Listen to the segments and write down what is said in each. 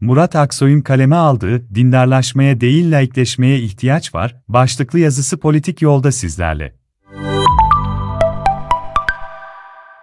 Murat Aksoy'un kaleme aldığı dindarlaşmaya değil laikleşmeye ihtiyaç var başlıklı yazısı politik yolda sizlerle.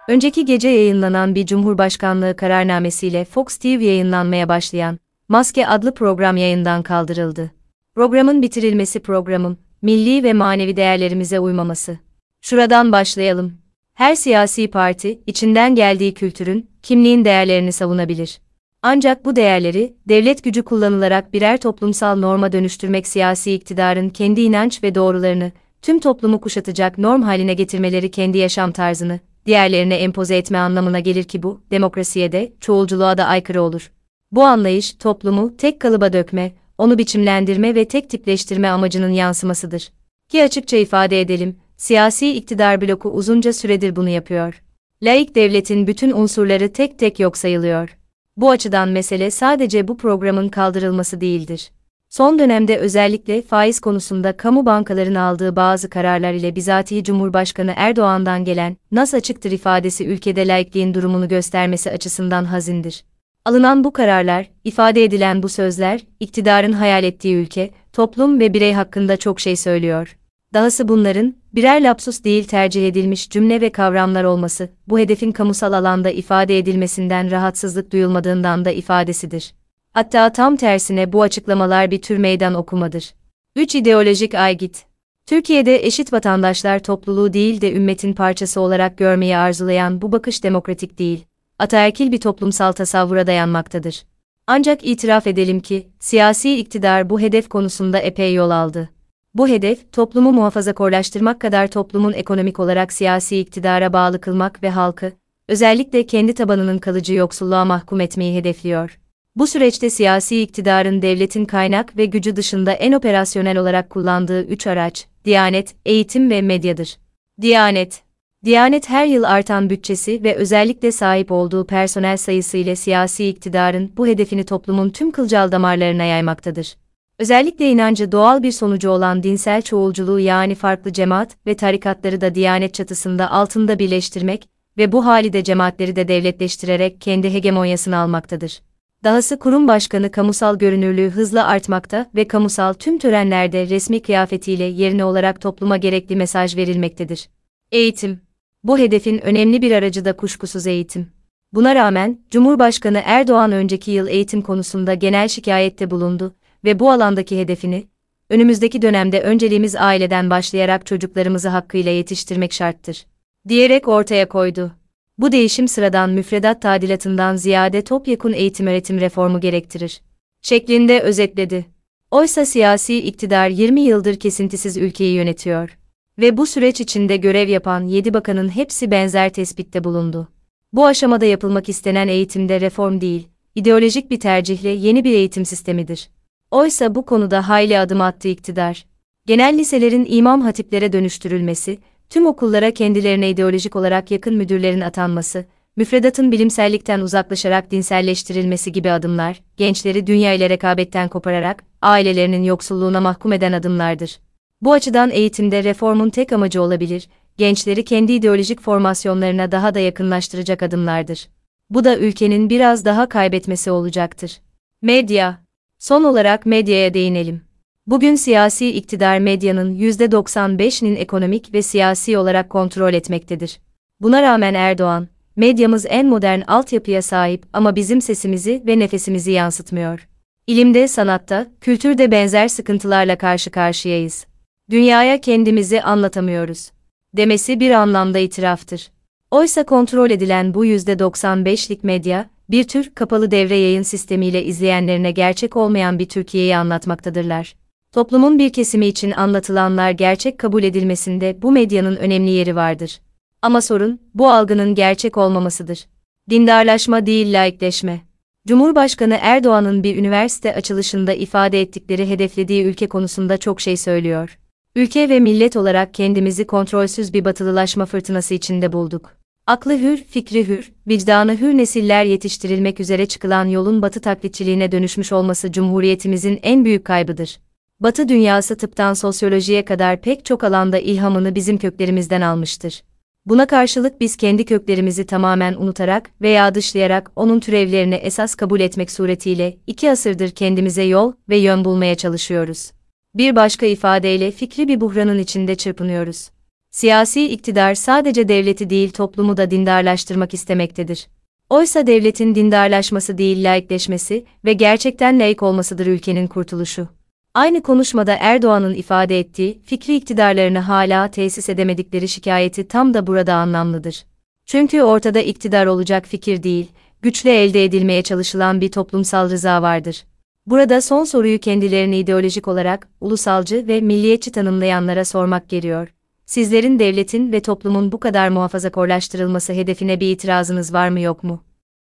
Önceki gece yayınlanan bir Cumhurbaşkanlığı kararnamesiyle Fox TV yayınlanmaya başlayan Maske adlı program yayından kaldırıldı. Programın bitirilmesi programın milli ve manevi değerlerimize uymaması. Şuradan başlayalım. Her siyasi parti içinden geldiği kültürün, kimliğin değerlerini savunabilir. Ancak bu değerleri devlet gücü kullanılarak birer toplumsal norma dönüştürmek siyasi iktidarın kendi inanç ve doğrularını tüm toplumu kuşatacak norm haline getirmeleri kendi yaşam tarzını diğerlerine empoze etme anlamına gelir ki bu demokrasiye de çoğulculuğa da aykırı olur. Bu anlayış toplumu tek kalıba dökme, onu biçimlendirme ve tek tipleştirme amacının yansımasıdır. Ki açıkça ifade edelim, siyasi iktidar bloku uzunca süredir bunu yapıyor. Laik devletin bütün unsurları tek tek yok sayılıyor. Bu açıdan mesele sadece bu programın kaldırılması değildir. Son dönemde özellikle faiz konusunda kamu bankalarının aldığı bazı kararlar ile bizatihi Cumhurbaşkanı Erdoğan'dan gelen "nas açıktır" ifadesi ülkede laikliğin durumunu göstermesi açısından hazindir. Alınan bu kararlar, ifade edilen bu sözler, iktidarın hayal ettiği ülke, toplum ve birey hakkında çok şey söylüyor. Dahası bunların, birer lapsus değil tercih edilmiş cümle ve kavramlar olması, bu hedefin kamusal alanda ifade edilmesinden rahatsızlık duyulmadığından da ifadesidir. Hatta tam tersine bu açıklamalar bir tür meydan okumadır. 3 ideolojik aygit. Türkiye'de eşit vatandaşlar topluluğu değil de ümmetin parçası olarak görmeyi arzulayan bu bakış demokratik değil, ataerkil bir toplumsal tasavvura dayanmaktadır. Ancak itiraf edelim ki, siyasi iktidar bu hedef konusunda epey yol aldı. Bu hedef, toplumu muhafazakorlaştırmak kadar toplumun ekonomik olarak siyasi iktidara bağlı kılmak ve halkı, özellikle kendi tabanının kalıcı yoksulluğa mahkum etmeyi hedefliyor. Bu süreçte siyasi iktidarın devletin kaynak ve gücü dışında en operasyonel olarak kullandığı üç araç, Diyanet, eğitim ve medyadır. Diyanet Diyanet her yıl artan bütçesi ve özellikle sahip olduğu personel sayısı ile siyasi iktidarın bu hedefini toplumun tüm kılcal damarlarına yaymaktadır. Özellikle inancı doğal bir sonucu olan dinsel çoğulculuğu yani farklı cemaat ve tarikatları da Diyanet çatısında altında birleştirmek ve bu hali de cemaatleri de devletleştirerek kendi hegemonyasını almaktadır. Dahası kurum başkanı kamusal görünürlüğü hızla artmakta ve kamusal tüm törenlerde resmi kıyafetiyle yerine olarak topluma gerekli mesaj verilmektedir. Eğitim Bu hedefin önemli bir aracı da kuşkusuz eğitim. Buna rağmen, Cumhurbaşkanı Erdoğan önceki yıl eğitim konusunda genel şikayette bulundu ve bu alandaki hedefini, önümüzdeki dönemde önceliğimiz aileden başlayarak çocuklarımızı hakkıyla yetiştirmek şarttır, diyerek ortaya koydu. Bu değişim sıradan müfredat tadilatından ziyade topyekun eğitim-öğretim reformu gerektirir. Şeklinde özetledi. Oysa siyasi iktidar 20 yıldır kesintisiz ülkeyi yönetiyor. Ve bu süreç içinde görev yapan 7 bakanın hepsi benzer tespitte bulundu. Bu aşamada yapılmak istenen eğitimde reform değil, ideolojik bir tercihle yeni bir eğitim sistemidir. Oysa bu konuda hayli adım attı iktidar. Genel liselerin imam hatiplere dönüştürülmesi, tüm okullara kendilerine ideolojik olarak yakın müdürlerin atanması, müfredatın bilimsellikten uzaklaşarak dinselleştirilmesi gibi adımlar, gençleri dünya ile rekabetten kopararak, ailelerinin yoksulluğuna mahkum eden adımlardır. Bu açıdan eğitimde reformun tek amacı olabilir, gençleri kendi ideolojik formasyonlarına daha da yakınlaştıracak adımlardır. Bu da ülkenin biraz daha kaybetmesi olacaktır. Medya Son olarak medyaya değinelim. Bugün siyasi iktidar medyanın %95'inin ekonomik ve siyasi olarak kontrol etmektedir. Buna rağmen Erdoğan, medyamız en modern altyapıya sahip ama bizim sesimizi ve nefesimizi yansıtmıyor. İlimde, sanatta, kültürde benzer sıkıntılarla karşı karşıyayız. Dünyaya kendimizi anlatamıyoruz. Demesi bir anlamda itiraftır. Oysa kontrol edilen bu %95'lik medya, bir tür kapalı devre yayın sistemiyle izleyenlerine gerçek olmayan bir Türkiye'yi anlatmaktadırlar. Toplumun bir kesimi için anlatılanlar gerçek kabul edilmesinde bu medyanın önemli yeri vardır. Ama sorun, bu algının gerçek olmamasıdır. Dindarlaşma değil laikleşme. Cumhurbaşkanı Erdoğan'ın bir üniversite açılışında ifade ettikleri hedeflediği ülke konusunda çok şey söylüyor. Ülke ve millet olarak kendimizi kontrolsüz bir batılılaşma fırtınası içinde bulduk. Aklı hür, fikri hür, vicdanı hür nesiller yetiştirilmek üzere çıkılan yolun batı taklitçiliğine dönüşmüş olması Cumhuriyetimizin en büyük kaybıdır. Batı dünyası tıptan sosyolojiye kadar pek çok alanda ilhamını bizim köklerimizden almıştır. Buna karşılık biz kendi köklerimizi tamamen unutarak veya dışlayarak onun türevlerini esas kabul etmek suretiyle iki asırdır kendimize yol ve yön bulmaya çalışıyoruz. Bir başka ifadeyle fikri bir buhranın içinde çırpınıyoruz. Siyasi iktidar sadece devleti değil toplumu da dindarlaştırmak istemektedir. Oysa devletin dindarlaşması değil laikleşmesi ve gerçekten laik olmasıdır ülkenin kurtuluşu. Aynı konuşmada Erdoğan'ın ifade ettiği fikri iktidarlarını hala tesis edemedikleri şikayeti tam da burada anlamlıdır. Çünkü ortada iktidar olacak fikir değil, güçle elde edilmeye çalışılan bir toplumsal rıza vardır. Burada son soruyu kendilerini ideolojik olarak ulusalcı ve milliyetçi tanımlayanlara sormak geliyor. Sizlerin devletin ve toplumun bu kadar muhafazakorlaştırılması hedefine bir itirazınız var mı yok mu?